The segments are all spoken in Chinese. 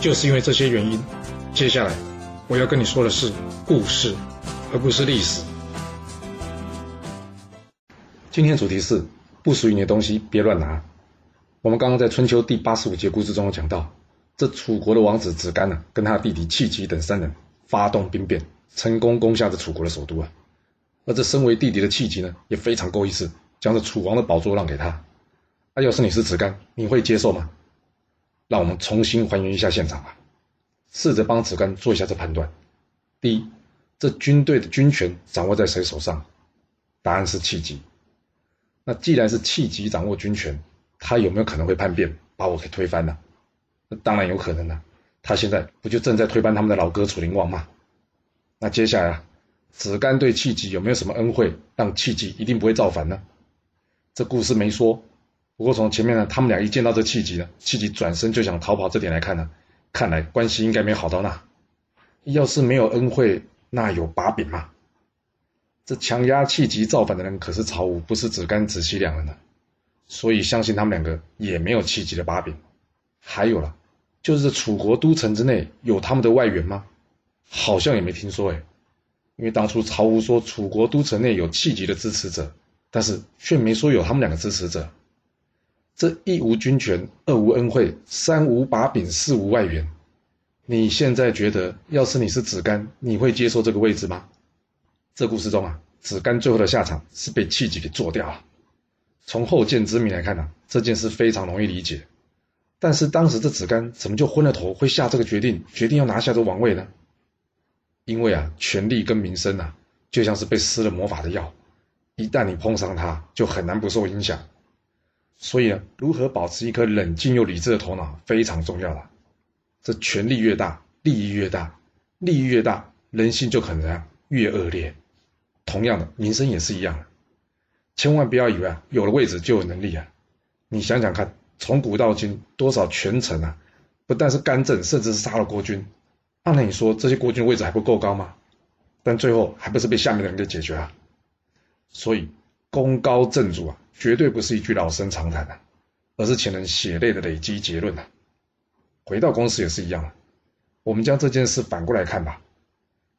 就是因为这些原因，接下来我要跟你说的是故事，而不是历史。今天主题是不属于你的东西别乱拿。我们刚刚在春秋第八十五节故事中讲到，这楚国的王子子干呢，跟他弟弟戚吉等三人发动兵变，成功攻下这楚国的首都啊。而这身为弟弟的戚吉呢，也非常够意思，将这楚王的宝座让给他。那要是你是子干，你会接受吗？让我们重新还原一下现场吧，试着帮子干做一下这判断。第一，这军队的军权掌握在谁手上？答案是契吉。那既然是契吉掌握军权，他有没有可能会叛变，把我给推翻呢？那当然有可能了。他现在不就正在推翻他们的老哥楚灵王吗？那接下来啊，子干对契吉有没有什么恩惠，让契吉一定不会造反呢？这故事没说。不过从前面呢，他们俩一见到这契吉呢，契吉转身就想逃跑，这点来看呢，看来关系应该没好到那。要是没有恩惠，那有把柄吗？这强压契吉造反的人可是曹武，不是子干、子期两人呢。所以相信他们两个也没有契吉的把柄。还有了，就是楚国都城之内有他们的外援吗？好像也没听说哎。因为当初曹武说楚国都城内有契吉的支持者，但是却没说有他们两个支持者。这一无军权，二无恩惠，三无把柄，四无外援。你现在觉得，要是你是子干，你会接受这个位置吗？这故事中啊，子干最后的下场是被契吉给做掉了。从后见之明来看呢，这件事非常容易理解。但是当时这子干怎么就昏了头，会下这个决定，决定要拿下这王位呢？因为啊，权力跟名声啊，就像是被施了魔法的药，一旦你碰上它，就很难不受影响。所以呢，如何保持一颗冷静又理智的头脑非常重要了。这权力越大，利益越大，利益越大，人性就可能越恶劣。同样的，民生也是一样的。千万不要以为啊，有了位置就有能力啊。你想想看，从古到今，多少权臣啊，不但是干政，甚至是杀了国君。按理说这些国君位置还不够高吗？但最后还不是被下面的人给解决了？所以，功高震主啊。绝对不是一句老生常谈的，而是前人血泪的累积结论呐。回到公司也是一样我们将这件事反过来看吧。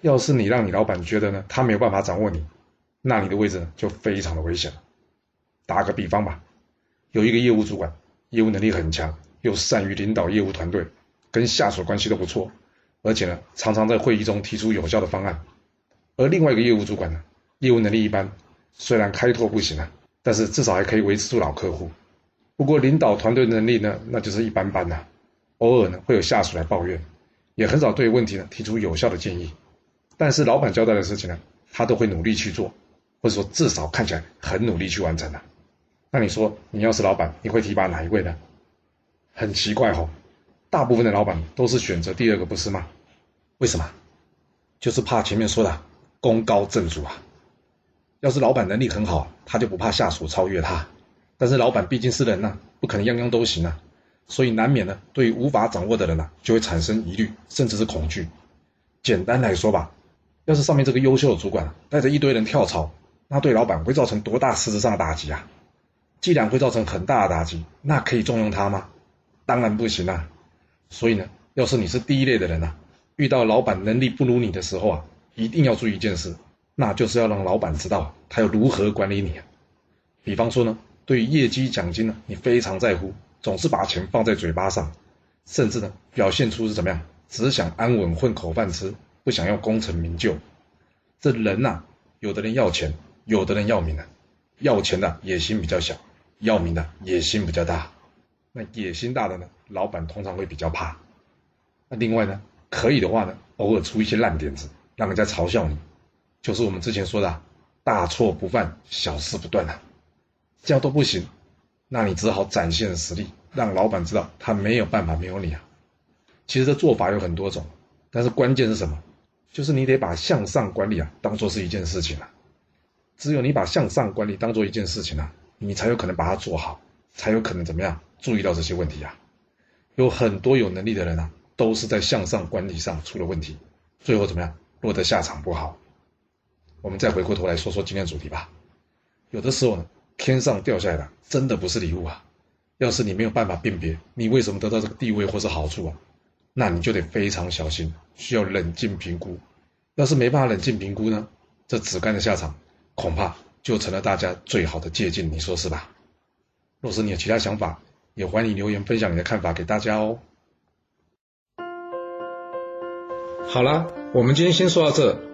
要是你让你老板觉得呢，他没有办法掌握你，那你的位置就非常的危险了。打个比方吧，有一个业务主管，业务能力很强，又善于领导业务团队，跟下属关系都不错，而且呢，常常在会议中提出有效的方案。而另外一个业务主管呢，业务能力一般，虽然开拓不行啊。但是至少还可以维持住老客户，不过领导团队能力呢，那就是一般般呐。偶尔呢会有下属来抱怨，也很少对问题呢提出有效的建议。但是老板交代的事情呢，他都会努力去做，或者说至少看起来很努力去完成的。那你说你要是老板，你会提拔哪一位呢？很奇怪哦，大部分的老板都是选择第二个，不是吗？为什么？就是怕前面说的功高震主啊。要是老板能力很好，他就不怕下属超越他。但是老板毕竟是人呐，不可能样样都行啊，所以难免呢，对无法掌握的人啊，就会产生疑虑，甚至是恐惧。简单来说吧，要是上面这个优秀的主管带着一堆人跳槽，那对老板会造成多大实质上的打击啊？既然会造成很大的打击，那可以重用他吗？当然不行啊。所以呢，要是你是第一类的人呐，遇到老板能力不如你的时候啊，一定要注意一件事。那就是要让老板知道他要如何管理你啊。比方说呢，对于业绩奖金呢，你非常在乎，总是把钱放在嘴巴上，甚至呢表现出是怎么样，只想安稳混口饭吃，不想要功成名就。这人呐，有的人要钱，有的人要名啊。要钱的野心比较小，要名的野心比较大。那野心大的呢，老板通常会比较怕。那另外呢，可以的话呢，偶尔出一些烂点子，让人家嘲笑你。就是我们之前说的，大错不犯，小事不断啊，这样都不行，那你只好展现实力，让老板知道他没有办法没有你啊。其实这做法有很多种，但是关键是什么？就是你得把向上管理啊当做是一件事情啊。只有你把向上管理当做一件事情啊，你才有可能把它做好，才有可能怎么样注意到这些问题啊。有很多有能力的人啊，都是在向上管理上出了问题，最后怎么样落得下场不好。我们再回过头来说说今天主题吧。有的时候呢，天上掉下来的真的不是礼物啊。要是你没有办法辨别你为什么得到这个地位或是好处啊，那你就得非常小心，需要冷静评估。要是没办法冷静评估呢，这子干的下场恐怕就成了大家最好的借鉴，你说是吧？若是你有其他想法，也欢迎留言分享你的看法给大家哦。好了，我们今天先说到这。